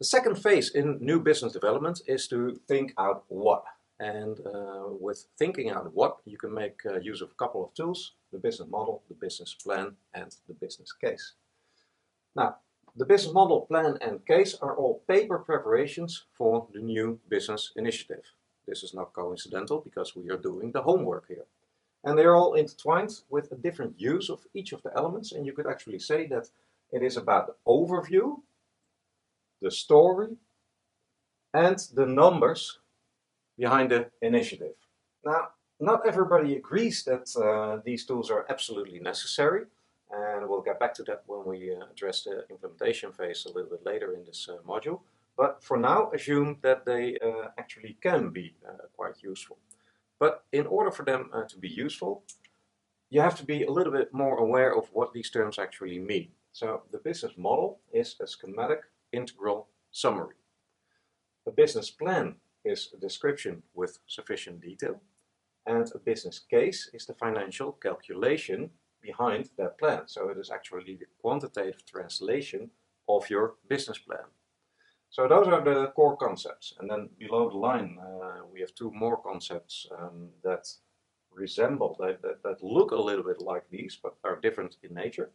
The second phase in new business development is to think out what. And uh, with thinking out what, you can make uh, use of a couple of tools, the business model, the business plan, and the business case. Now, the business model, plan, and case are all paper preparations for the new business initiative. This is not coincidental because we are doing the homework here. And they're all intertwined with a different use of each of the elements, and you could actually say that it is about the overview, the story, and the numbers behind the initiative. Now, not everybody agrees that uh, these tools are absolutely necessary, and we'll get back to that when we uh, address the implementation phase a little bit later in this uh, module. But for now, assume that they uh, actually can be uh, quite useful. But in order for them uh, to be useful, you have to be a little bit more aware of what these terms actually mean. So the business model is a schematic integral summary. A business plan is a description with sufficient detail, and a business case is the financial calculation behind that plan. So it is actually the quantitative translation of your business plan. So those are the core concepts. And then below the line, uh, we have two more concepts um, that resemble, that, that, that, look a little bit like these, but are different in nature.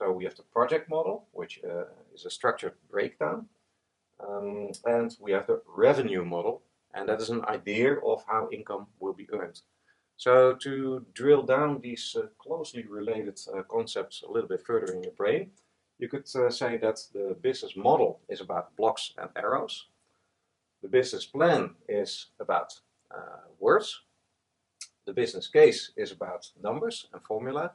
So we have the project model, which uh, is a structured breakdown. Um, and we have the revenue model, and that is an idea of how income will be earned. So to drill down these uh, closely related uh, concepts a little bit further in your brain, you could uh, say that the business model is about blocks and arrows. The business plan is about uh, words. The business case is about numbers and formula.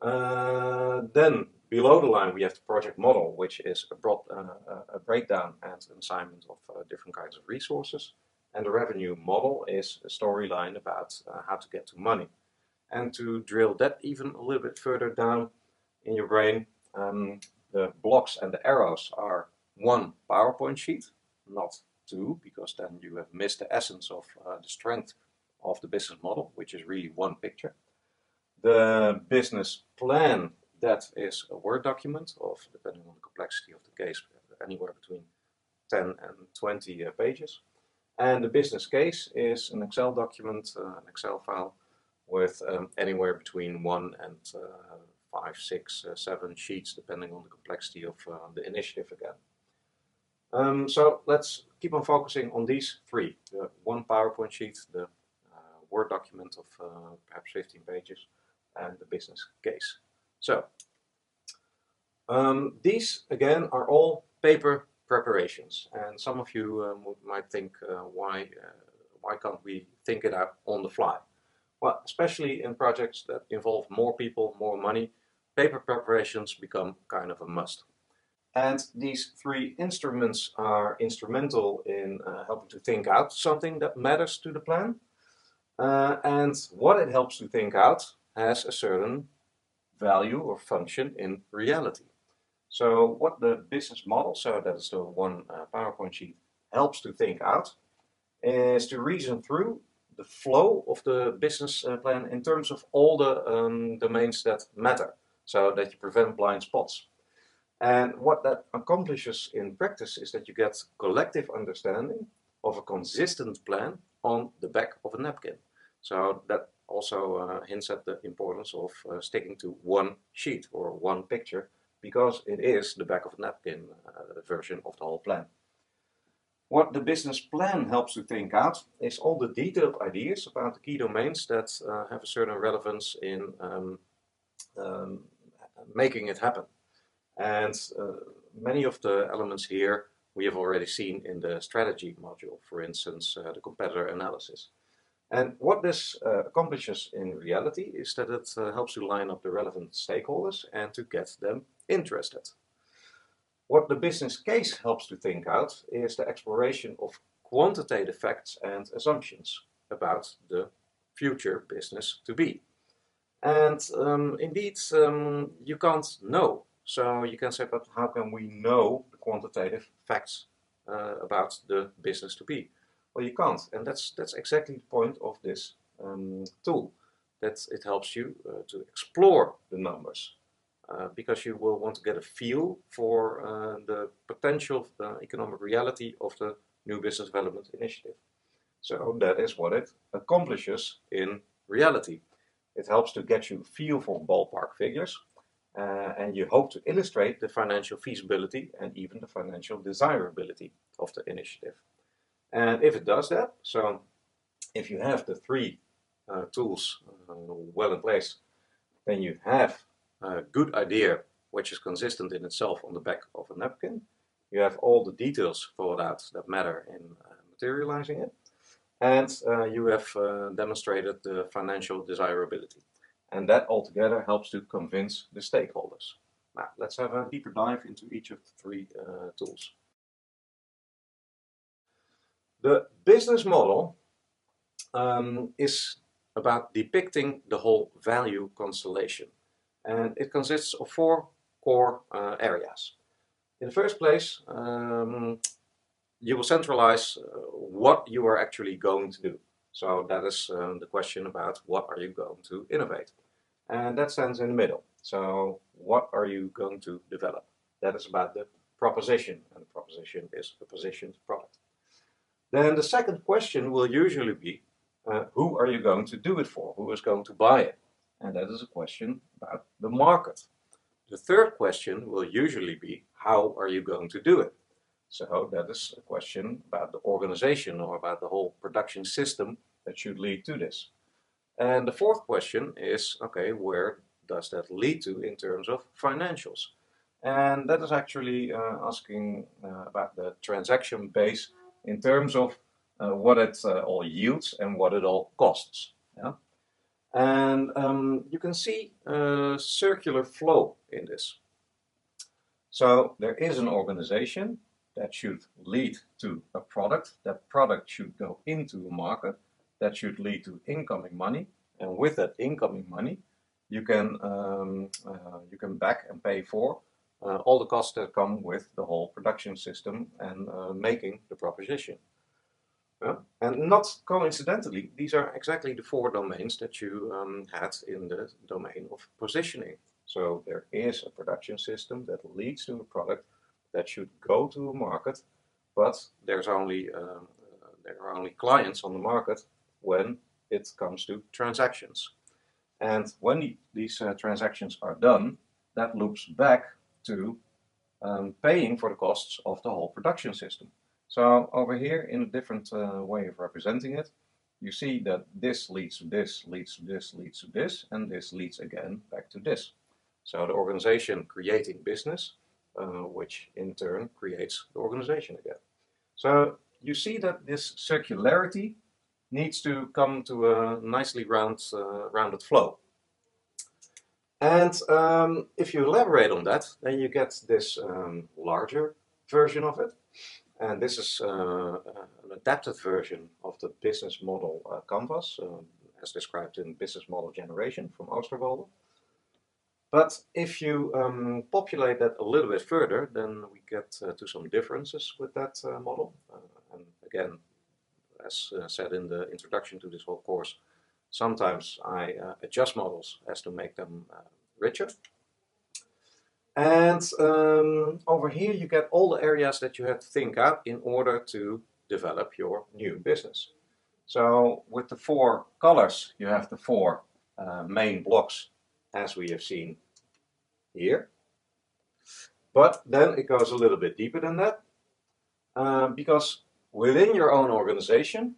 Uh, then below the line we have the project model, which is a, broad, uh, a breakdown and an assignment of uh, different kinds of resources. And the revenue model is a storyline about uh, how to get to money. And to drill that even a little bit further down in your brain, um, the blocks and the arrows are one PowerPoint sheet, not two, because then you have missed the essence of uh, the strength of the business model, which is really one picture. The business plan, that is a Word document of, depending on the complexity of the case, anywhere between 10 and 20 uh, pages. And the business case is an Excel document, uh, an Excel file, with um, anywhere between one and uh, five, six, uh, seven sheets, depending on the complexity of uh, the initiative again. Um, so let's keep on focusing on these three. The one PowerPoint sheet, the uh, Word document of uh, perhaps 15 pages, and the business case. So um, these again are all paper preparations and some of you um, might think uh, why uh, why can't we think it out on the fly well especially in projects that involve more people more money paper preparations become kind of a must. And these three instruments are instrumental in uh, helping to think out something that matters to the plan. Uh, and what it helps to think out has a certain value or function in reality. So what the business model, so that is the one uh, PowerPoint sheet, helps to think out is to reason through the flow of the business uh, plan in terms of all the um, domains that matter so that you prevent blind spots. And what that accomplishes in practice is that you get collective understanding of a consistent plan on the back of a napkin. So that also uh, hints at the importance of uh, sticking to one sheet or one picture because it is the back of a napkin uh, version of the whole plan. What the business plan helps to think out is all the detailed ideas about the key domains that uh, have a certain relevance in um, um, making it happen. And uh, many of the elements here we have already seen in the strategy module, for instance, uh, the competitor analysis. And what this uh, accomplishes in reality is that it uh, helps to line up the relevant stakeholders and to get them interested. What the business case helps to think out is the exploration of quantitative facts and assumptions about the future business to be. And um, indeed, um, you can't know. So you can say, but how can we know the quantitative facts uh, about the business to be? Well, you can't. And that's, that's exactly the point of this um, tool. That it helps you uh, to explore the numbers. uh, because you will want to get a feel for uh, the potential uh, economic reality of the new business development initiative. So that is what it accomplishes in reality. It helps to get you a feel for ballpark figures uh, and you hope to illustrate the financial feasibility and even the financial desirability of the initiative. And if it does that, so if you have the three uh, tools uh, well in place, then you have a good idea which is consistent in itself on the back of a napkin. You have all the details thought out that matter in uh, materializing it. And uh, you have uh, demonstrated the financial desirability. And that altogether helps to convince the stakeholders. Now, let's have a deeper dive into each of the three uh, tools. The business model um, is about depicting the whole value constellation. And it consists of four core uh, areas. In the first place, um, you will centralize uh, what you are actually going to do. So that is um, the question about what are you going to innovate. And that stands in the middle. So what are you going to develop? That is about the proposition, and the proposition is a positioned product. Then the second question will usually be, uh, who are you going to do it for? Who is going to buy it? And that is a question about the market. The third question will usually be, how are you going to do it? So that is a question about the organization or about the whole production system that should lead to this. And the fourth question is, okay, where does that lead to in terms of financials? And that is actually uh, asking uh, about the transaction base in terms of uh, what it uh, all yields and what it all costs. Yeah? And um, you can see a circular flow in this. So there is an organization that should lead to a product. That product should go into a market. That should lead to incoming money. And with that incoming money, you can um, uh, you can back and pay for uh, all the costs that come with the whole production system and uh, making the proposition. Yeah. And not coincidentally, these are exactly the four domains that you um, had in the domain of positioning. So there is a production system that leads to a product that should go to a market, but there's only uh, there are only clients on the market when it comes to transactions. And when the, these uh, transactions are done, that loops back to um, paying for the costs of the whole production system. So over here, in a different uh, way of representing it, you see that this leads to this, leads to this, leads to this, and this leads again back to this. So the organization creating business, uh, which in turn creates the organization again. So you see that this circularity needs to come to a nicely round, uh, rounded flow. And um, if you elaborate on that, then you get this um, larger version of it. And this is uh, an adapted version of the business model uh, canvas, uh, as described in Business Model Generation from Osterwalder. But if you um, populate that a little bit further, then we get uh, to some differences with that uh, model. Uh, and again, as said in the introduction to this whole course, sometimes I adjust models as to make them richer. And um, over here you get all the areas that you have to think up in order to develop your new business. So with the four colors, you have the four uh, main blocks as we have seen here. But then it goes a little bit deeper than that. Uh, because within your own organization,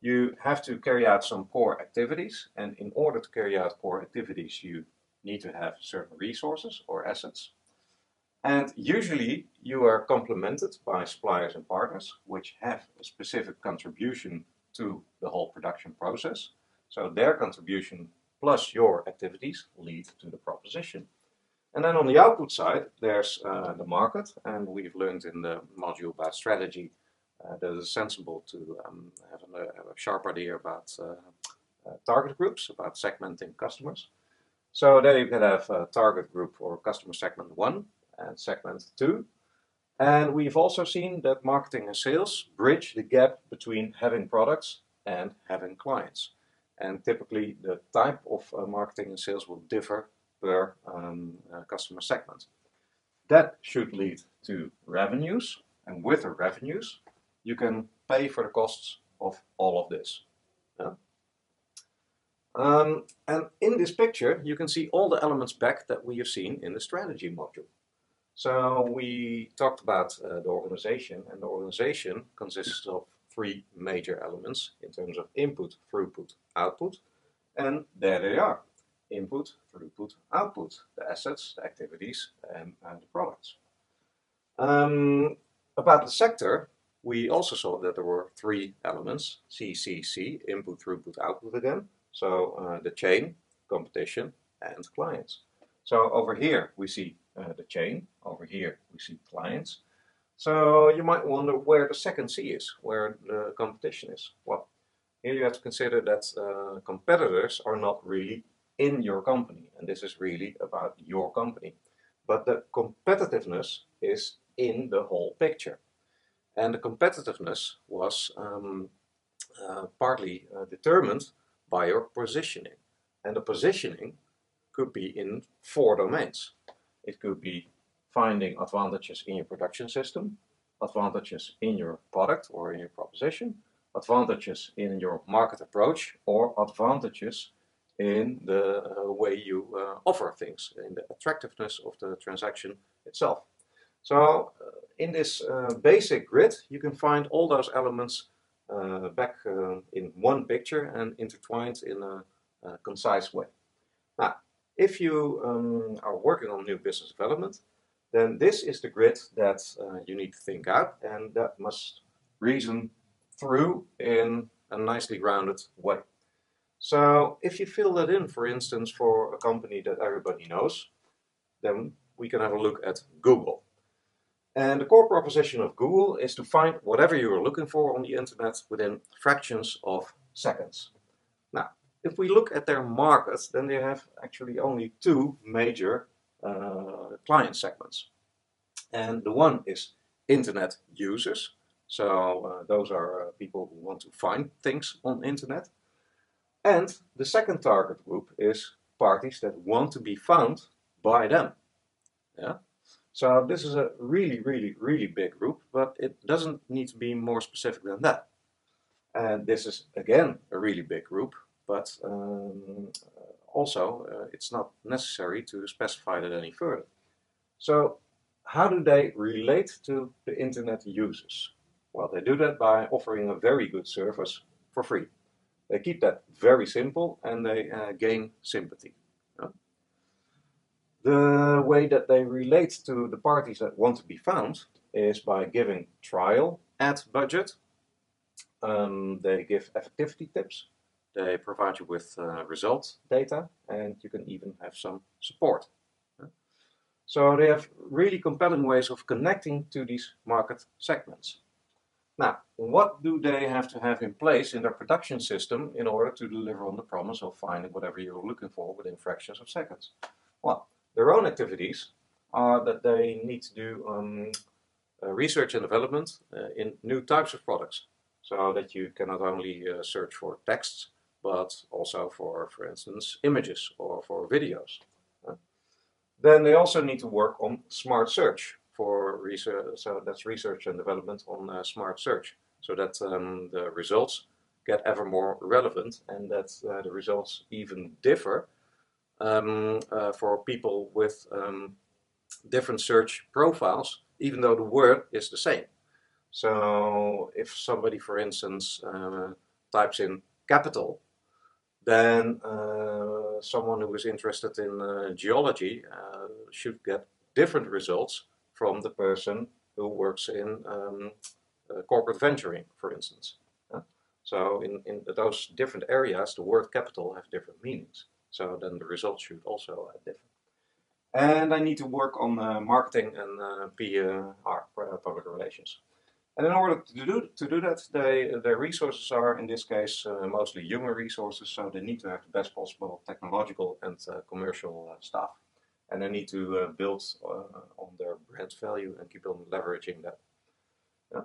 you have to carry out some core activities. And in order to carry out core activities, you need to have certain resources or assets. And usually you are complemented by suppliers and partners which have a specific contribution to the whole production process. So their contribution plus your activities lead to the proposition. And then on the output side, there's uh, the market, and we've learned in the module about strategy uh, that it's sensible to um, have, a, have, a, sharp idea about uh, uh target groups, about segmenting customers. So there you can have a target group for customer segment 1 and segment 2. And we've also seen that marketing and sales bridge the gap between having products and having clients. And typically the type of uh, marketing and sales will differ per um, uh, customer segment. That should lead to revenues, and with the revenues, you can pay for the costs of all of this. Yeah? Um, and in this picture, you can see all the elements back that we have seen in the strategy module. So we talked about uh, the organization, and the organization consists of three major elements in terms of input, throughput, output, and there they are. Input, throughput, output, the assets, the activities, and, and the products. Um, about the sector, we also saw that there were three elements, CCC, input, throughput, output again. So uh, the chain, competition, and clients. So over here we see uh, the chain, over here we see clients. So you might wonder where the second C is, where the competition is. Well, here you have to consider that uh, competitors are not really in your company, and this is really about your company. But the competitiveness is in the whole picture. And the competitiveness was um, uh, partly uh, determined by your positioning. And the positioning could be in four domains. It could be finding advantages in your production system, advantages in your product or in your proposition, advantages in your market approach, or advantages in the uh, way you uh, offer things, in the attractiveness of the transaction itself. So uh, in this uh, basic grid, you can find all those elements back uh, in one picture and intertwined in a, a concise way. Now, if you um, are working on new business development, then this is the grid that uh, you need to think out and that must reason through in a nicely rounded way. So if you fill that in, for instance, for a company that everybody knows, then we can have a look at Google. And the core proposition of Google is to find whatever you are looking for on the internet within fractions of seconds. Now, if we look at their markets, then they have actually only two major uh, client segments. And the one is internet users. So uh, those are uh, people who want to find things on internet. And the second target group is parties that want to be found by them. Yeah? So this is a really, really, really big group, but it doesn't need to be more specific than that. And this is again a really big group, but um, also uh, it's not necessary to specify that any further. So how do they relate to the internet users? Well, they do that by offering a very good service for free. They keep that very simple and they uh, gain sympathy. The way that they relate to the parties that want to be found is by giving trial ad budget. Um, they give effectivity tips. They provide you with uh, result data and you can even have some support. So they have really compelling ways of connecting to these market segments. Now, what do they have to have in place in their production system in order to deliver on the promise of finding whatever you're looking for within fractions of seconds? Well, their own activities are that they need to do um, uh, research and development uh, in new types of products. So that you can not only uh, search for texts, but also for, for instance, images or for videos. then they also need to work on smart search for research. So that's research and development on uh, smart search, so that um, the results get ever more relevant and that uh, the results even differ um, uh, for people with um, different search profiles, even though the word is the same. So if somebody, for instance, uh, types in capital, then uh, someone who is interested in uh, geology uh, should get different results from the person who works in um, uh, corporate venturing, for instance. So in, in those different areas, the word capital have different meanings. So then the results should also uh, differ. And I need to work on uh, marketing and uh, PR, public relations. And in order to do, to do that, they, their resources are, in this case, uh, mostly human resources, so they need to have the best possible technological and uh, commercial uh, staff. And they need to build on their brand value and keep on leveraging that. Yeah.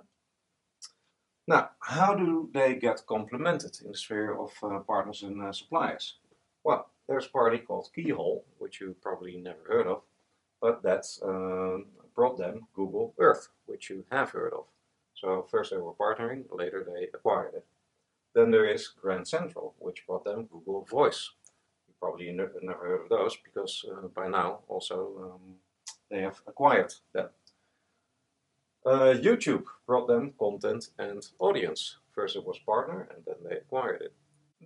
Now, how do they get complemented in the sphere of partners and suppliers? Well, there's a party called Keyhole, which you probably never heard of, but that's um, brought them Google Earth, which you have heard of. So first they were partnering, later they acquired it. Then there is Grand Central, which brought them Google Voice. You probably never heard of those because uh, by now also um, they have acquired them. Uh, YouTube brought them content and audience. First it was partner and then they acquired it.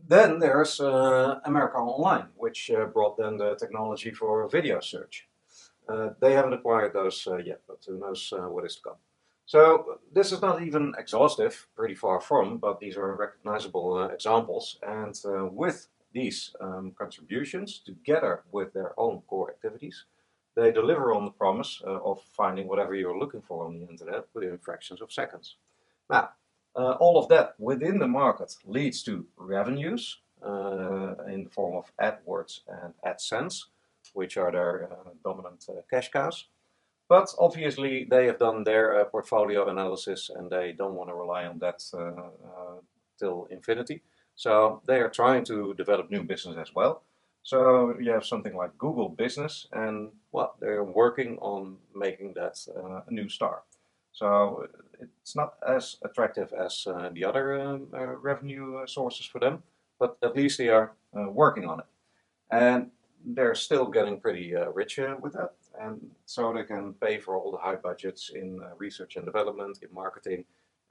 Then there's uh, America Online, which uh, brought them the technology for video search. Uh, they haven't acquired those uh, yet, but who knows uh, what is to come. So this is not even exhaustive, pretty far from, but these are recognizable examples. And with these um, contributions, together with their own core activities, they deliver on the promise uh, of finding whatever you're looking for on the internet within fractions of seconds. Now, uh, all of that within the market leads to revenues uh, in the form of AdWords and AdSense, which are their uh, dominant uh, cash cows. But obviously, they have done their uh, portfolio analysis and they don't want to rely on that till infinity. So they are trying to develop new business as well. So you have something like Google Business, and well, they're working on making that uh, a new star. So it's not as attractive as uh, the other um, uh, revenue uh, sources for them, but at least they are working on it. And they're still getting pretty rich with that, and so they can pay for all the high budgets in research and development, in marketing,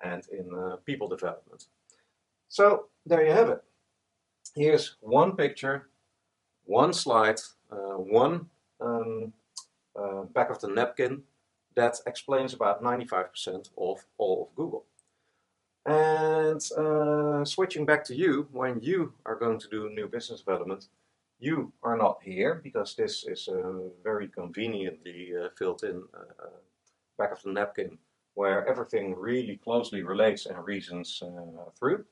and in people development. So there you have it. Here's one picture one slide, one um, back of the napkin that explains about 95% of all of Google. And uh, switching back to you, when you are going to do new business development, you are not here because this is uh, very conveniently uh, filled in uh, back of the napkin where everything really closely relates and reasons through.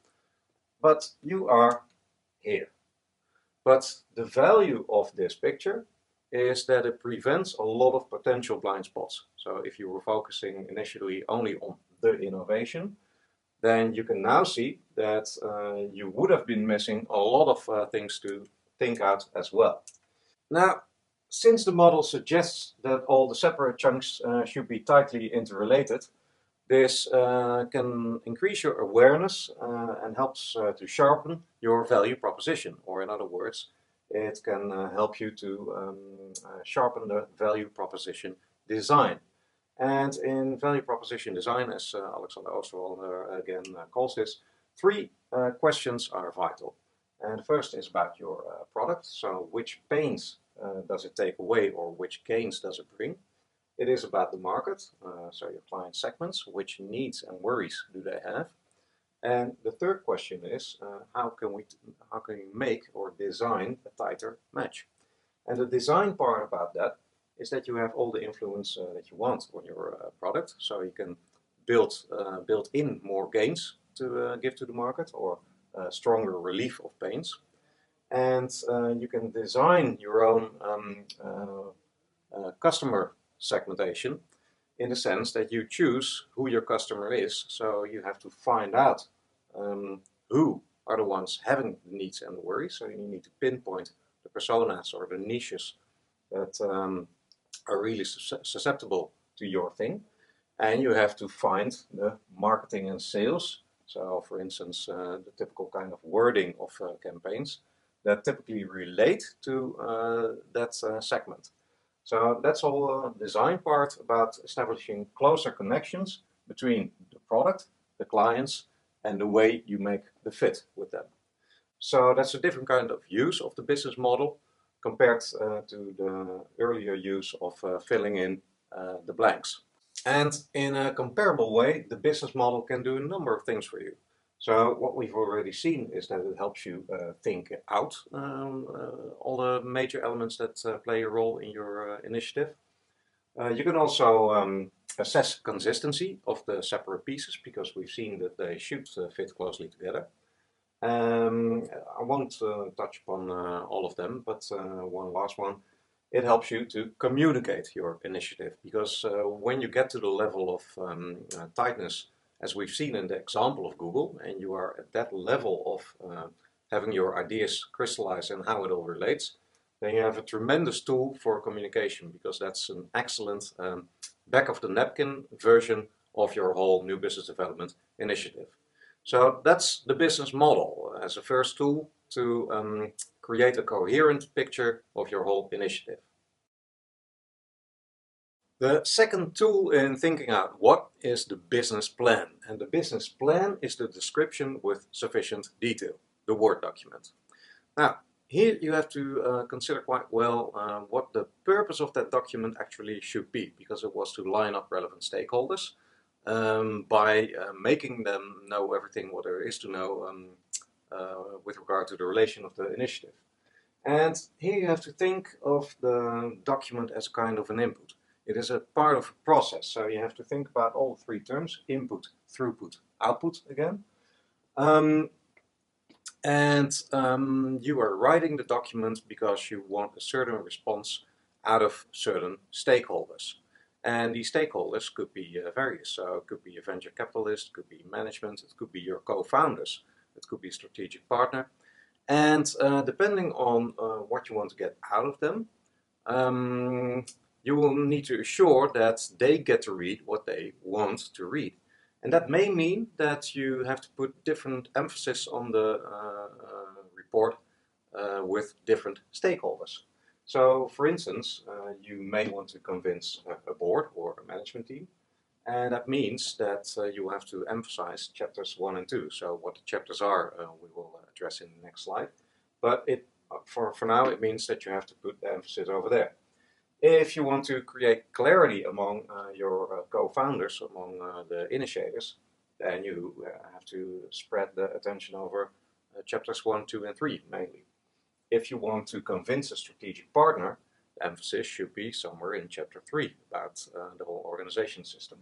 But you are here. But the value of this picture is that it prevents a lot of potential blind spots. So if you were focusing initially only on the innovation, then you can now see that uh, you would have been missing a lot of uh, things to think out as well. Now, since the model suggests that all the separate chunks uh, should be tightly interrelated, this uh, can increase your awareness uh, and helps uh, to sharpen your value proposition. Or in other words, it can uh, help you to um, uh, sharpen the value proposition design. And in value proposition design, as uh, Alexander Osterwalder again calls this, three questions are vital. And the first is about your product. So which pains does it take away or which gains does it bring? It is about the market, uh, so your client segments, which needs and worries do they have? And the third question is, uh, how can we how can you make or design a tighter match? And the design part about that is that you have all the influence uh, that you want on your uh, product, so you can build uh, build in more gains to uh, give to the market or stronger relief of pains, and you can design your own um, customer segmentation in the sense that you choose who your customer is. So you have to find out um, who are the ones having the needs and the worries. So you need to pinpoint the personas or the niches that um, are really susceptible to your thing. And you have to find the marketing and sales. So, for instance, uh, the typical kind of wording of uh, campaigns that typically relate to uh, that uh, segment. So that's all uh, design part about establishing closer connections between the product, the clients, and the way you make the fit with them. So that's a different kind of use of the business model compared uh, to the earlier use of uh, filling in uh, the blanks. And in a comparable way, the business model can do a number of things for you. So what we've already seen is that it helps you uh, think out um, uh, all the major elements that uh, play a role in your initiative. You can also um, assess consistency of the separate pieces because we've seen that they should uh, fit closely together. Um, I won't touch upon all of them, but one last one. It helps you to communicate your initiative because when you get to the level of um, tightness as we've seen in the example of Google, and you are at that level of uh, having your ideas crystallize and how it all relates, then you have a tremendous tool for communication because that's an excellent um, back of the napkin version of your whole new business development initiative. So that's the business model as a first tool to um, create a coherent picture of your whole initiative. The second tool in thinking out what is the business plan. And the business plan is the description with sufficient detail, the Word document. Now, here you have to uh, consider quite well uh, what the purpose of that document actually should be, because it was to line up relevant stakeholders um, by uh, making them know everything what there is to know um, uh, with regard to the relation of the initiative. And here you have to think of the document as kind of an input. It is a part of a process, so you have to think about all three terms, input, throughput, output again. Um, and um, you are writing the document because you want a certain response out of certain stakeholders. And these stakeholders could be uh, various. So it could be a venture capitalist, it could be management, it could be your co-founders, it could be a strategic partner. And uh, depending on uh, what you want to get out of them, um, you will need to assure that they get to read what they want to read. And that may mean that you have to put different emphasis on the uh, uh, report uh, with different stakeholders. So, for instance, you may want to convince a board or a management team, and that means that uh, you have to emphasize chapters 1 and 2. So, what the chapters are, uh, we will address in the next slide. But it, for, for now, it means that you have to put the emphasis over there. If you want to create clarity among uh, your uh, co-founders, among uh, the initiators, then you have to spread the attention over chapters 1, 2 and 3 mainly. If you want to convince a strategic partner, the emphasis should be somewhere in chapter 3 about the whole organization system.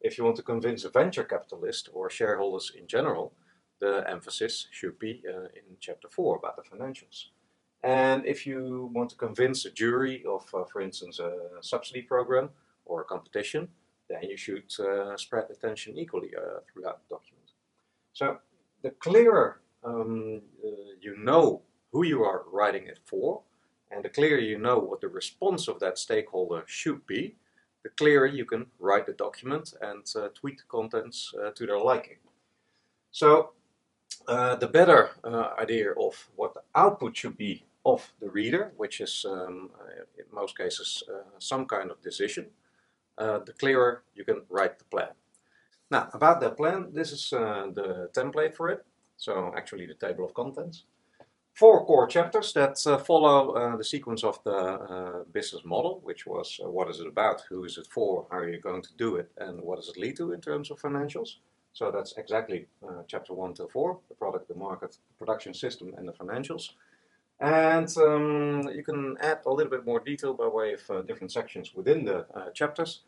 If you want to convince a venture capitalist or shareholders in general, the emphasis should be uh, in chapter 4 about the financials. And if you want to convince a jury of, uh, for instance, a subsidy program or a competition, then you should uh, spread attention equally uh, throughout the document. So the clearer um, uh, you know who you are writing it for, and the clearer you know what the response of that stakeholder should be, the clearer you can write the document and uh, tweak the contents uh, to their liking. So the better idea of what the output should be of the reader, which is um, uh, in most cases uh, some kind of decision, uh, the clearer you can write the plan. Now, about the plan, this is uh, the template for it, so actually the table of contents. Four core chapters that uh, follow uh, the sequence of the business model, which was what is it about, who is it for, how are you going to do it, and what does it lead to in terms of financials. So that's exactly chapter 1 to 4, the product, the market, the production system, and the financials. And um, you can add a little bit more detail by way of uh, different sections within the uh, chapters.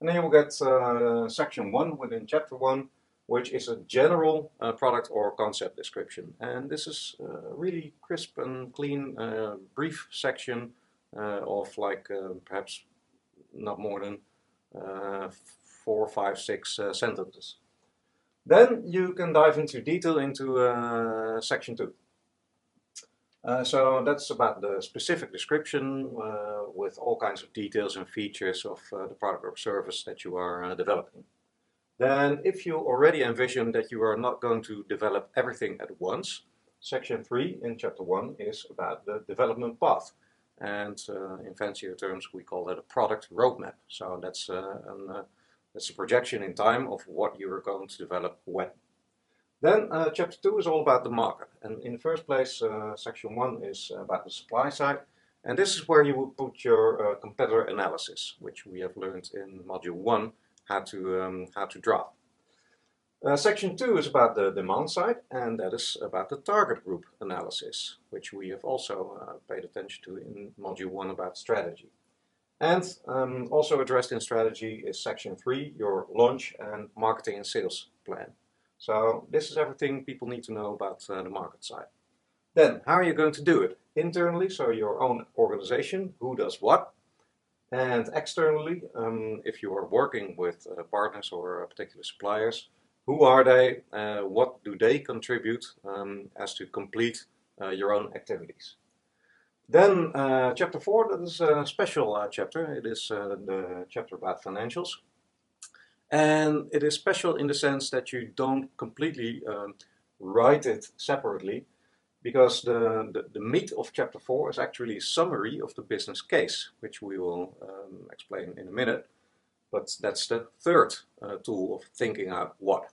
And then you will get uh, section 1 within chapter 1, which is a general uh, product or concept description. And this is a uh, really crisp and clean, uh, brief section of like perhaps not more than four, five, six sentences. Then you can dive into detail into section 2. Uh, so that's about the specific description uh, with all kinds of details and features of uh, the product or service that you are uh, developing. Then if you already envision that you are not going to develop everything at once, section 3 in chapter 1 is about the development path. And uh, in fancier terms we call that a product roadmap. So that's, an, that's a projection in time of what you are going to develop when. Then uh, chapter 2 is all about the market. And in the first place, uh, section 1 is about the supply side. And this is where you would put your uh, competitor analysis, which we have learned in module 1 how to, um, how to draw. Uh, section 2 is about the demand side, and that is about the target group analysis, which we have also uh, paid attention to in module 1 about strategy. And um, also addressed in strategy is section 3, your launch and marketing and sales plan. So this is everything people need to know about uh, the market side. Then, how are you going to do it? Internally, so your own organization, who does what? And externally, um, if you are working with uh, partners or uh, particular suppliers, who are they? Uh, what do they contribute um, as to complete uh, your own activities. Then uh, chapter 4, that is a special uh, chapter. It is the chapter about financials. And it is special in the sense that you don't completely um, write it separately because the, the, the, meat of chapter 4 is actually a summary of the business case, which we will um, explain in a minute. But that's the third uh, tool of thinking out what.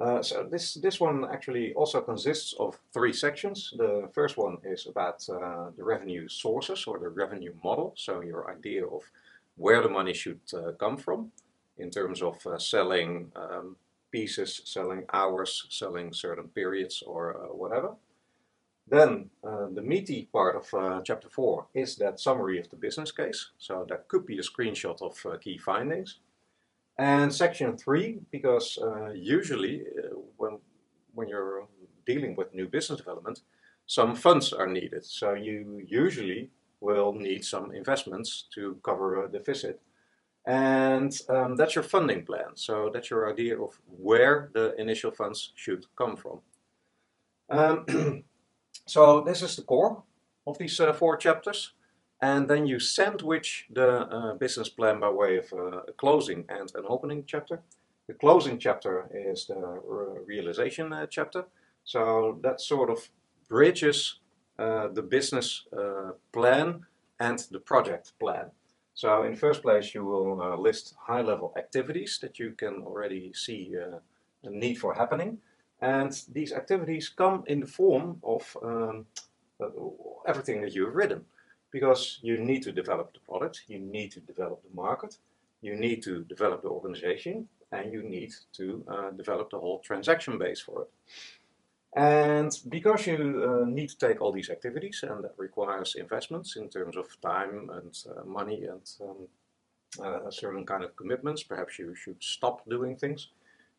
Uh, so this, this one actually also consists of three sections. The first one is about uh, the revenue sources or the revenue model, so your idea of where the money should uh, come from in terms of uh, selling um, pieces, selling hours, selling certain periods or uh, whatever. Then uh, the meaty part of chapter 4 is that summary of the business case. So that could be a screenshot of key findings. And section 3, because usually when, when you're dealing with new business development, some funds are needed. So you usually will need some investments to cover a deficit. And um, that's your funding plan. So that's your idea of where the initial funds should come from. Um, So this is the core of these uh, four chapters. And then you sandwich the uh, business plan by way of uh, a closing and an opening chapter. The closing chapter is the realization uh, chapter. So that sort of bridges uh, the business uh, plan and the project plan. So in first place you will list high-level activities that you can already see a need for happening. And these activities come in the form of um, uh, everything that you've written. Because you need to develop the product, you need to develop the market, you need to develop the organization, and you need to uh, develop the whole transaction base for it. And because you uh, need to take all these activities, and that requires investments in terms of time and uh, money and um, uh, certain kind of commitments, perhaps you should stop doing things.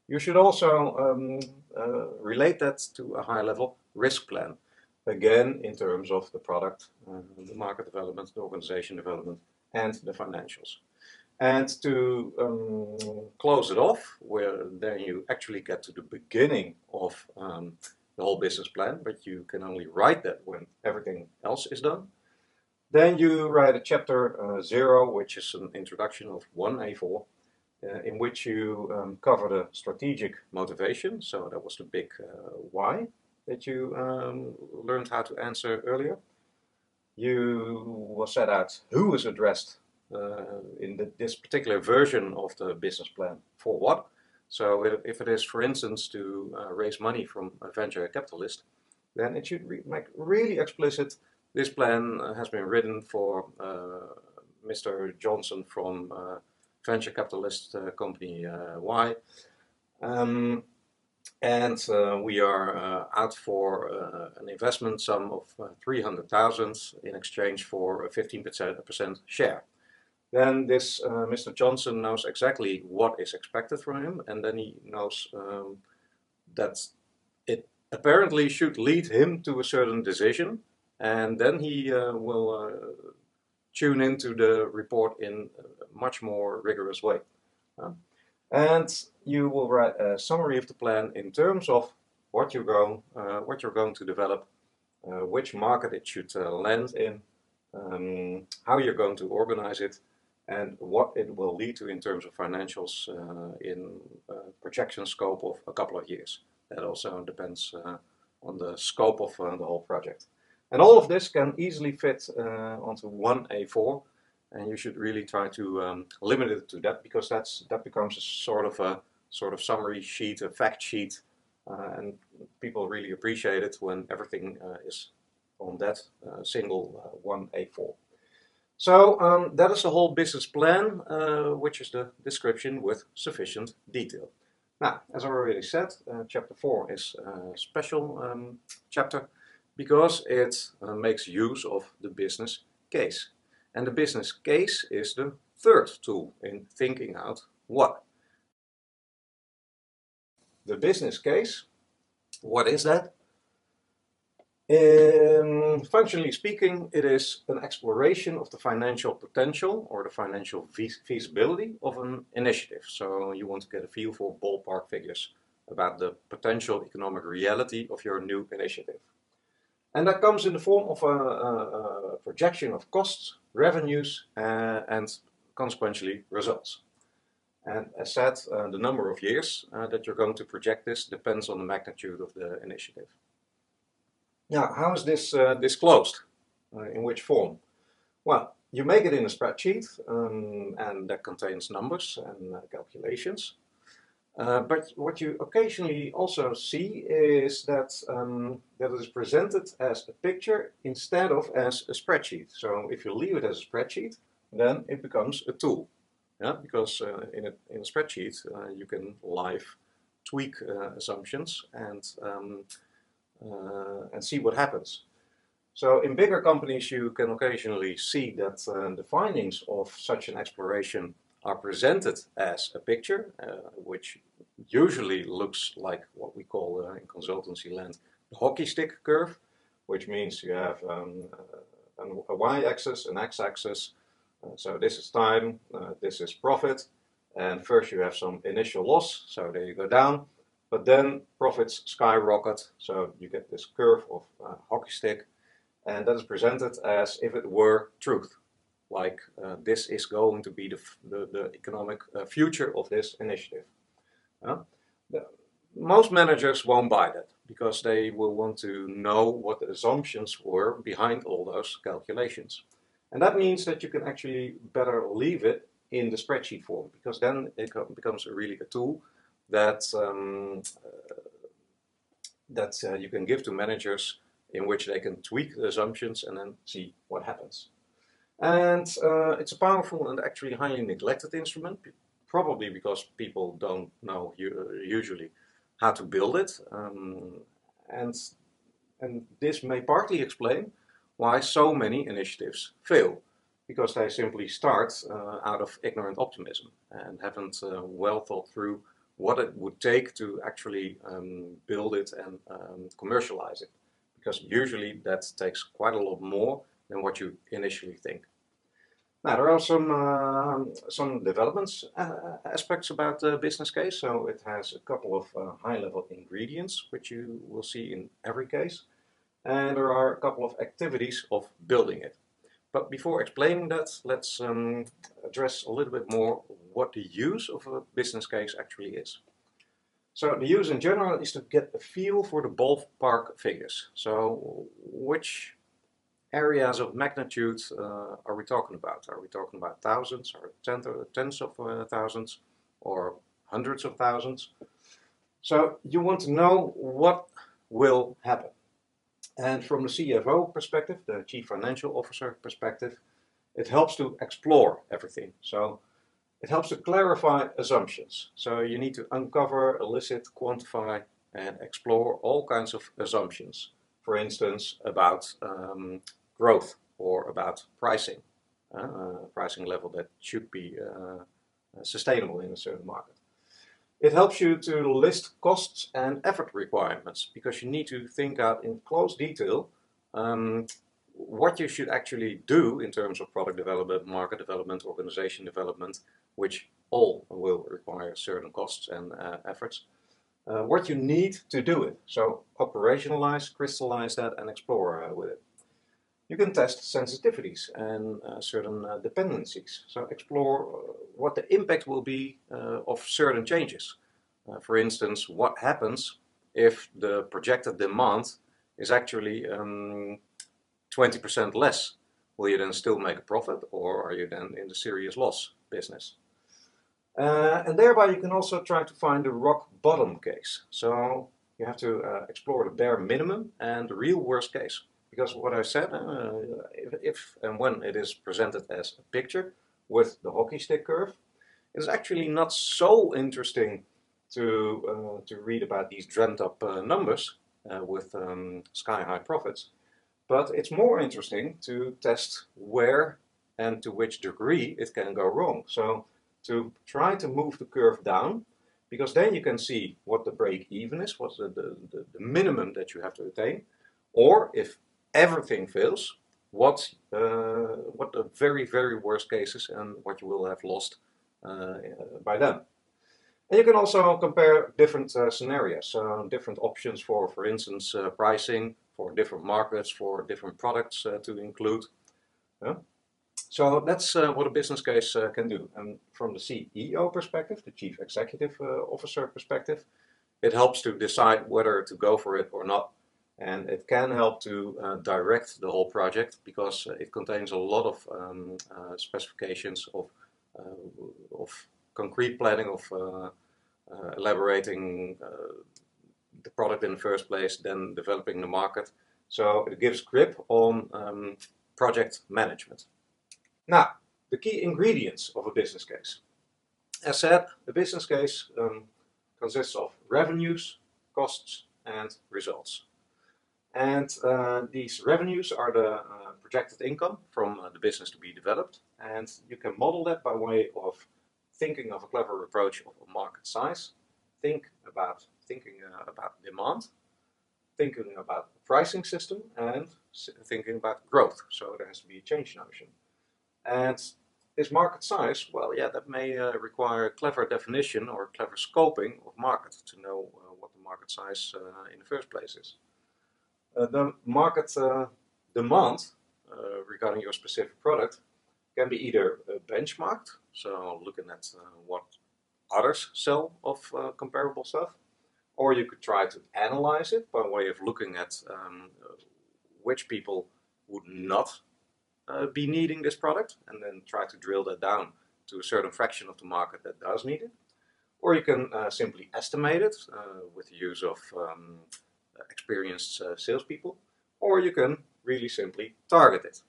You should also um, uh, relate that to a high level risk plan. Again, in terms of the product, uh, the market development, the organization development, and the financials. And to um, close it off, where then you actually get to the beginning of um, the whole business plan, but you can only write that when everything else is done. Then you write a chapter uh, zero, which is an introduction of 1A4, uh, in which you um, cover the strategic motivation. So that was the big uh, why that you um, learned how to answer earlier. You will set out who is addressed uh, in the, this particular version of the business plan for what. So if, if it is, for instance, to uh, raise money from a venture capitalist, then it should re make really explicit. This plan has been written for uh, Mr. Johnson from uh, venture capitalist uh, company uh, Y. Um, and uh, we are out for an investment sum of 300,000 in exchange for a 15% share then this uh, Mr. Johnson knows exactly what is expected from him, and then he knows um, that it apparently should lead him to a certain decision, and then he uh, will uh, tune into the report in a much more rigorous way. And you will write a summary of the plan in terms of what you're going, uh, what you're going to develop, uh, which market it should uh, land in, um, how you're going to organize it, and what it will lead to in terms of financials uh, in projection scope of a couple of years. That also depends uh, on the scope of the whole project. And all of this can easily fit onto one A4 and you should really try to um, limit it to that because that's that becomes a sort of a sort of summary sheet, a fact sheet, uh, and people really appreciate it when everything uh, is on that uh, single uh, one A4. So um, that is the whole business plan, uh, which is the description with sufficient detail. Now, as I already said, uh, chapter 4 is a special um, chapter because it makes use of the business case. And the business case is the third tool in thinking out what. The business case, what is that? Um, functionally speaking, it is an exploration of the financial potential or the financial feasibility of an initiative. So you want to get a feel for ballpark figures about the potential economic reality of your new initiative. And that comes in the form of a, a, a projection of costs, revenues, uh, and consequently results. And as said, uh, the number of years uh, that you're going to project this depends on the magnitude of the initiative. Now, how is this uh, disclosed? Uh, in which form? Well, you make it in a spreadsheet, um, and that contains numbers and uh, calculations. Uh, but what you occasionally also see is that um, that it is presented as a picture instead of as a spreadsheet. So if you leave it as a spreadsheet, then it becomes a tool. Yeah, because uh, in, a, in a spreadsheet uh, you can live tweak assumptions and um, and see what happens. So in bigger companies, you can occasionally see that uh, the findings of such an exploration are presented as a picture, uh, which usually looks like what we call uh, in consultancy land the hockey stick curve, which means you have um, uh, a y-axis, an x-axis. Uh, so this is time, uh, this is profit, and first you have some initial loss, so there you go down, but then profits skyrocket, so you get this curve of hockey stick, and that is presented as if it were truth. Like uh, this is going to be the, the, the economic uh, future of this initiative. Uh, the, most managers won't buy that because they will want to know what the assumptions were behind all those calculations. And that means that you can actually better leave it in the spreadsheet form because then it becomes a really a tool that um, uh, that uh, you can give to managers in which they can tweak the assumptions and then see what happens. And uh, it's a powerful and actually highly neglected instrument, probably because people don't know usually how to build it. Um, and, and this may partly explain why so many initiatives fail, because they simply start uh, out of ignorant optimism and haven't uh, well thought through what it would take to actually um, build it and um, commercialize it because usually that takes quite a lot more than what you initially think. Now there are some uh, some developments uh, aspects about the business case. So it has a couple of uh, high-level ingredients which you will see in every case, and there are a couple of activities of building it. But before explaining that, let's um, address a little bit more what the use of a business case actually is. So the use in general is to get a feel for the ballpark figures. So which areas of magnitude uh, are we talking about? Are we talking about thousands or tens of uh, thousands or hundreds of thousands? So you want to know what will happen. And from the CFO perspective, the Chief Financial Officer perspective, it helps to explore everything. So it helps to clarify assumptions. So you need to uncover, elicit, quantify, and explore all kinds of assumptions. For instance, about um, growth or about pricing, uh, pricing level that should be uh, sustainable in a certain market. It helps you to list costs and effort requirements because you need to think out in close detail um, what you should actually do in terms of product development, market development, organization development, which all will require certain costs and uh, efforts. Uh, what you need to do it. So operationalize, crystallize that and explore uh, with it. You can test sensitivities and uh, certain uh, dependencies. So explore uh, what the impact will be of certain changes. for instance, what happens if the projected demand is actually 20% um, less? Will you then still make a profit or are you then in the serious loss business? Uh, and thereby you can also try to find the rock bottom case. So you have to uh, explore the bare minimum and the real worst case. Because what I said, uh, if, if, and when it is presented as a picture with the hockey stick curve, it is actually not so interesting to, uh, to read about these dreamt up uh, numbers uh, with um, sky high profits. But it's more interesting to test where and to which degree it can go wrong. So to try to move the curve down because then you can see what the break even is, what's the, the, the minimum that you have to attain, or if everything fails, what, uh, what the very, very worst cases and what you will have lost uh, by then. And you can also compare different uh, scenarios, different options for, for instance, uh, pricing, for different markets, for different products uh, to include. Yeah. So that's uh, what a business case uh, can do. And from the CEO perspective, the Chief Executive uh, Officer perspective, it helps to decide whether to go for it or not. And it can help to uh, direct the whole project because it contains a lot of um, uh, specifications of, uh, of concrete planning, of elaborating the product in the first place, then developing the market. So it gives grip on um, project management. Now, the key ingredients of a business case. As said, a business case um, consists of revenues, costs, and results. And uh, these revenues are the uh, projected income from uh, the business to be developed. And you can model that by way of thinking of a clever approach of a market size, think about thinking uh, about demand, thinking about the pricing system, and thinking about growth. So there has to be a change notion. And this market size, well, yeah, that may uh, require a clever definition or clever scoping of market to know uh, what the market size in the first place is. The market uh, demand uh, regarding your specific product can be either benchmarked, so looking at what others sell of comparable stuff, or you could try to analyze it by way of looking at um, which people would not uh, be needing this product and then try to drill that down to a certain fraction of the market that does need it. Or you can uh, simply estimate it uh, with the use of um, experienced uh, salespeople, or you can really simply target it.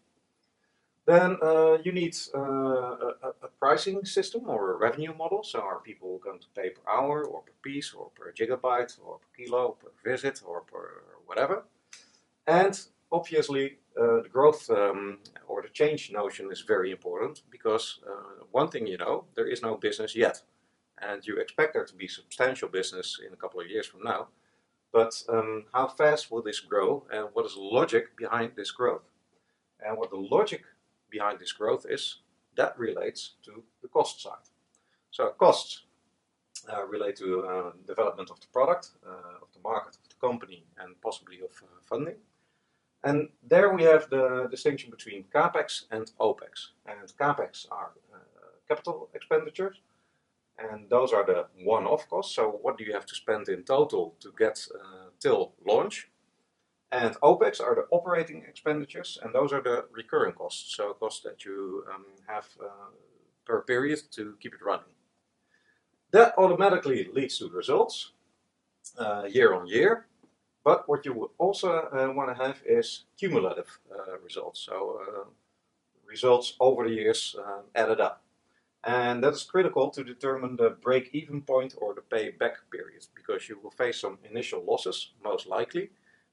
Then uh, you need uh, a, a, pricing system or a revenue model. So are people going to pay per hour or per piece or per gigabyte or per kilo, per visit or per whatever? And obviously uh, the growth um, or the change notion is very important because uh, one thing you know, there is no business yet. And you expect there to be substantial business in a couple of years from now. But um, how fast will this grow and what is the logic behind this growth? And what the logic behind this growth is, that relates to the cost side. So costs uh, relate to uh, development of the product, uh, of the market, of the company, and possibly of uh, funding. And there we have the distinction between capex and opex. And capex are uh, capital expenditures, and those are the one-off costs. So what do you have to spend in total to get uh, till launch? And OPEX are the operating expenditures, and those are the recurring costs, so costs that you um, have uh, per period to keep it running. That automatically leads to results uh, year on year, but what you also uh, want to have is cumulative uh, results, so uh, results over the years uh, added up. And that is critical to determine the break-even point or the payback period, because you will face some initial losses, most likely,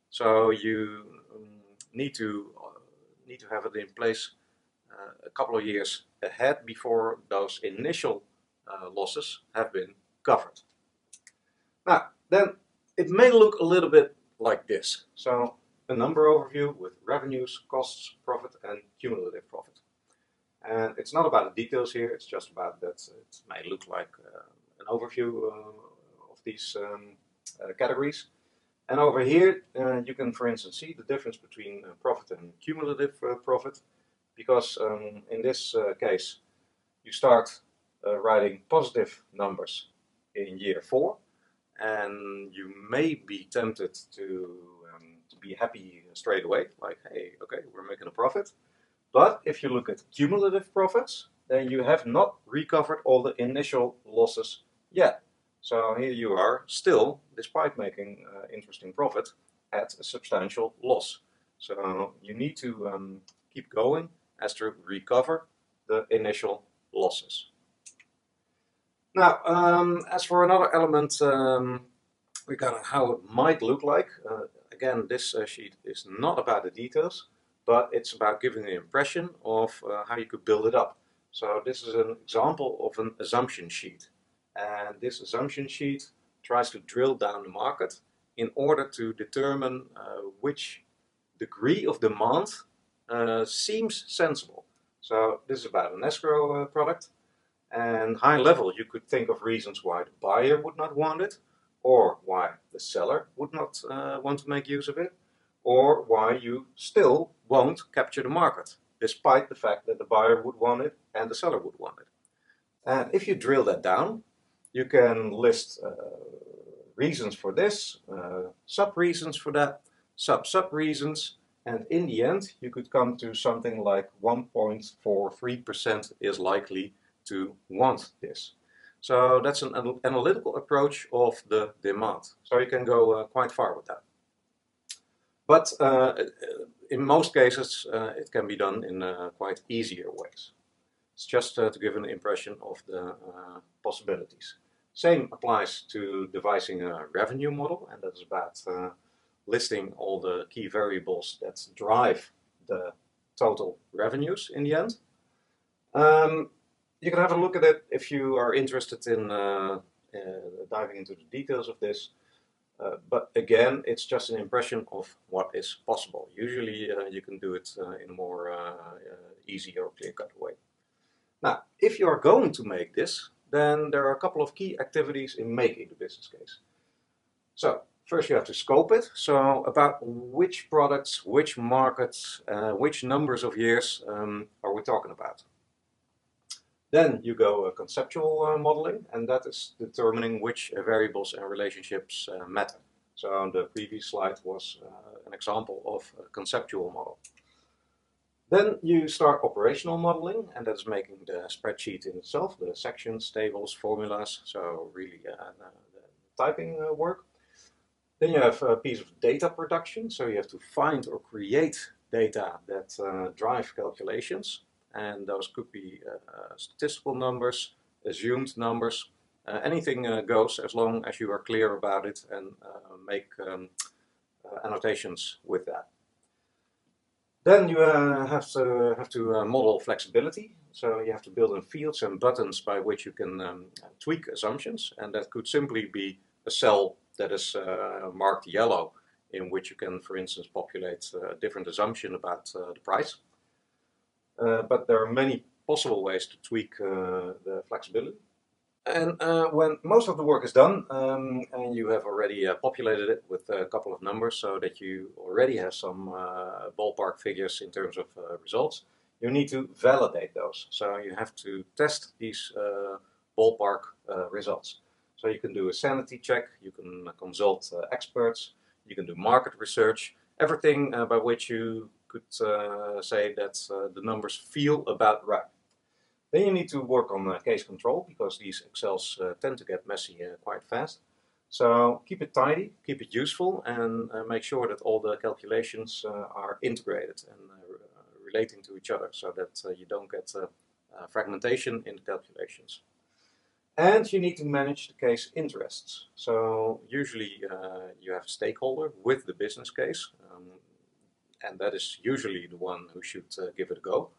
so you um, need to uh, need to have it in place uh, a couple of years ahead before those initial uh, losses have been covered. Now, then it may look a little bit like this. So a number overview with revenues, costs, profit, and cumulative profit. And it's not about the details here, it's just about that it may look like uh, an overview uh, of these um, uh, categories. And over here, uh, you can, for instance, see the difference between uh, profit and cumulative uh, profit, because um, in this uh, case, you start uh, writing positive numbers in year four, and you may be tempted to, um, to be happy straight away, like, hey, okay, we're making a profit. But if you look at cumulative profits, then you have not recovered all the initial losses yet. So here you are, still, despite making uh, interesting profit, at a substantial loss. So you need to um, keep going as to recover the initial losses. Now, um, as for another element um, regarding how it might look like, uh, again, this uh, sheet is not about the details, but it's about giving an impression of uh, how you could build it up. So this is an example of an assumption sheet. And this assumption sheet tries to drill down the market in order to determine uh, which degree of demand uh, seems sensible. So this is about an escrow uh, product. And high level, you could think of reasons why the buyer would not want it, or why the seller would not uh, want to make use of it, or why you still won't capture the market, despite the fact that the buyer would want it and the seller would want it. And if you drill that down, you can list uh, reasons for this, uh, sub reasons for that, sub sub reasons, and in the end, you could come to something like 1.43% is likely to want this. So that's an analytical approach of the demand. So you can go uh, quite far with that. But uh, in most cases, uh, it can be done in uh, quite easier ways. It's just uh, to give an impression of the uh, possibilities. Same applies to devising a revenue model, and that is about listing all the key variables that drive the total revenues in the end. Um, you can have a look at it if you are interested in uh, uh, diving into the details of this. Uh, but again, it's just an impression of what is possible. Usually uh, you can do it uh, in a more uh, easy or clear-cut way. Now, if you are going to make this, then there are a couple of key activities in making the business case. So, first you have to scope it. So, about which products, which markets, which numbers of years um, are we talking about? Then you go uh, conceptual uh, modeling, and that is determining which uh, variables and relationships uh, matter. So the previous slide was uh, an example of a conceptual model. Then you start operational modeling, and that is making the spreadsheet in itself, the sections, tables, formulas, so really uh, the typing work. Then you have a piece of data production, so you have to find or create data that drive calculations and those could be uh, statistical numbers, assumed numbers, uh, anything uh, goes as long as you are clear about it and make um, annotations with that. Then you uh, have to have to uh, model flexibility. So you have to build in fields and buttons by which you can um, tweak assumptions, and that could simply be a cell that is uh, marked yellow, in which you can, for instance, populate a different assumption about the price. Uh, but there are many possible ways to tweak uh, the flexibility. And uh, when most of the work is done, um, and you have already uh, populated it with a couple of numbers so that you already have some uh, ballpark figures in terms of uh, results, you need to validate those. So you have to test these ballpark results. So you can do a sanity check, you can consult experts, you can do market research, everything by which you could uh, say that uh, the numbers feel about right. Then you need to work on uh, case control because these Excels tend to get messy quite fast. So keep it tidy, keep it useful, and uh, make sure that all the calculations uh, are integrated and uh, relating to each other so that you don't get fragmentation in the calculations. And you need to manage the case interests. So usually you have a stakeholder with the business case. Um, and that is usually the one who should uh, give it a go.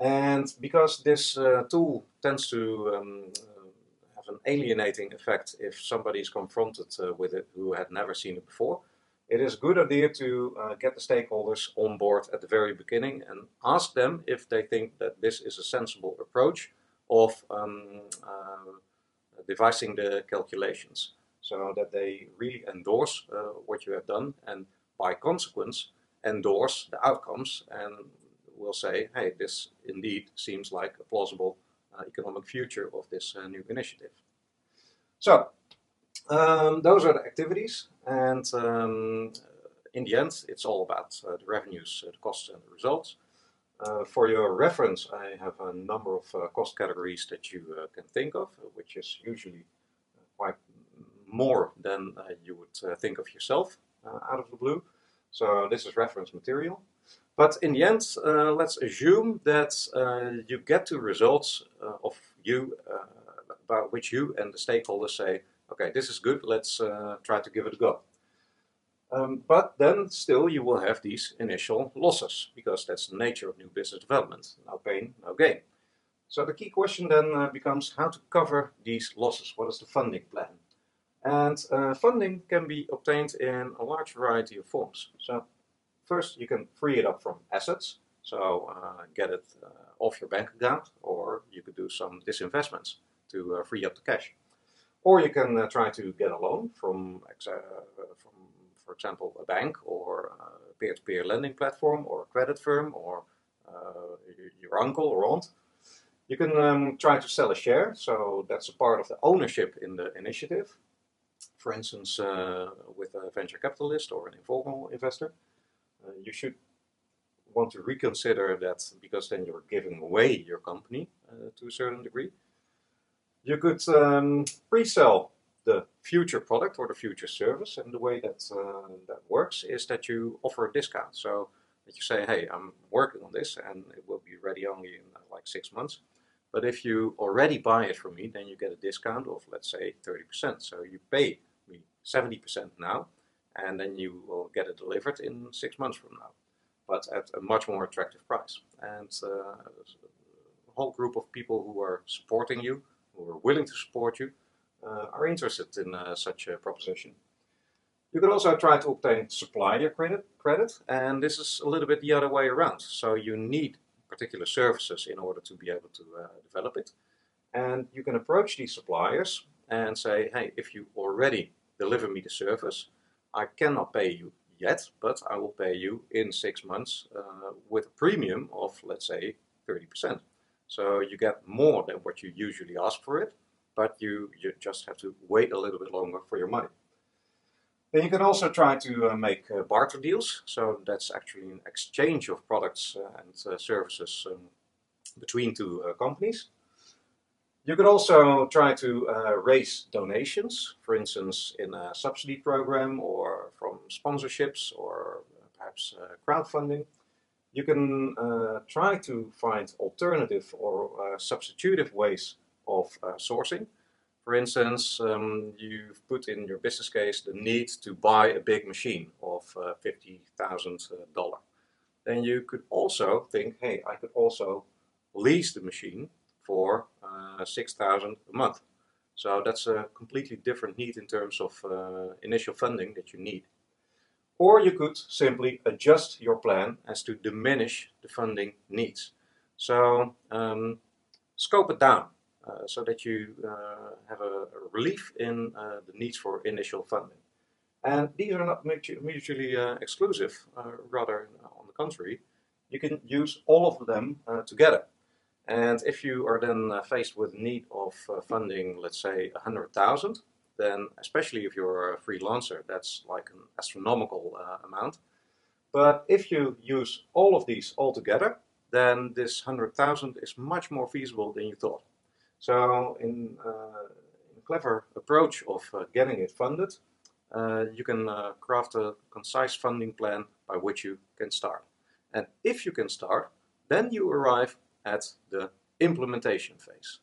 And because this uh, tool tends to um, uh, have an alienating effect if somebody is confronted with it who had never seen it before, it is a good idea to uh, get the stakeholders on board at the very beginning and ask them if they think that this is a sensible approach of um, uh, devising the calculations so that they really endorse uh, what you have done and by consequence endorse the outcomes and will say, hey, this indeed seems like a plausible uh, economic future of this uh, new initiative. So, um, those are the activities, and um, in the end, it's all about uh, the revenues, uh, the costs, and the results. Uh, for your reference, I have a number of uh, cost categories that you can think of, which is usually quite more than you would think of yourself out of the blue. So this is reference material. But in the end, uh, let's assume that uh, you get to results uh, of you uh, about which you and the stakeholders say, okay, this is good, let's uh, try to give it a go. Um, but then still you will have these initial losses because that's the nature of new business development. No pain, no gain. So the key question then uh, becomes how to cover these losses. What is the funding plan? And uh, funding can be obtained in a large variety of forms. So first you can free it up from assets, so uh, get it uh, off your bank account, or you could do some disinvestments to uh, free up the cash. Or you can uh, try to get a loan from, uh, from for example, a bank or a peer-to-peer lending platform or a credit firm or your uncle or aunt. You can um, try to sell a share, so that's a part of the ownership in the initiative. For instance, uh, with a venture capitalist or an informal investor, uh, you should want to reconsider that because then you're giving away your company uh, to a certain degree. You could um, pre-sell the future product or the future service, and the way that uh, that works is that you offer a discount. So that you say, hey, I'm working on this, and it will be ready only in like six months. But if you already buy it from me, then you get a discount of let's say 30%. So you pay me 70% now, and then you will get it delivered in six months from now, but at a much more attractive price. And uh, a whole group of people who are supporting you, who are willing to support you, uh, are interested in uh, such a proposition. You could also try to obtain supplier credit, credit, and this is a little bit the other way around. So you need particular services in order to be able to uh, develop it. And you can approach these suppliers and say, hey, if you already deliver me the service, I cannot pay you yet, but I will pay you in six months uh, with a premium of, let's say, 30%. So you get more than what you usually ask for it, but you, you just have to wait a little bit longer for your money. Then you can also try to uh, make uh, barter deals. So that's actually an exchange of products uh, and uh, services um, between two uh, companies. You could also try to uh, raise donations, for instance, in a subsidy program or from sponsorships or perhaps crowdfunding. You can try to find alternative or substitutive ways of sourcing. For instance, um, you've put in your business case the need to buy a big machine of uh, $50,000. Then you could also think, hey, I could also lease the machine for uh, 6000 a month. So that's a completely different need in terms of uh, initial funding that you need. Or you could simply adjust your plan as to diminish the funding needs. So um, scope it down. Uh, so that you uh, have a, a, relief in uh, the needs for initial funding. And these are not mutually exclusive, rather on the contrary, you can use all of them together. And if you are then faced with need of funding, let's say 100,000, then especially if you're a freelancer, that's like an astronomical uh, amount. But if you use all of these all together, then this 100,000 is much more feasible than you thought. So in, uh, a clever approach of uh, getting it funded, uh, you can craft a concise funding plan by which you can start. And if you can start, then you arrive at the implementation phase.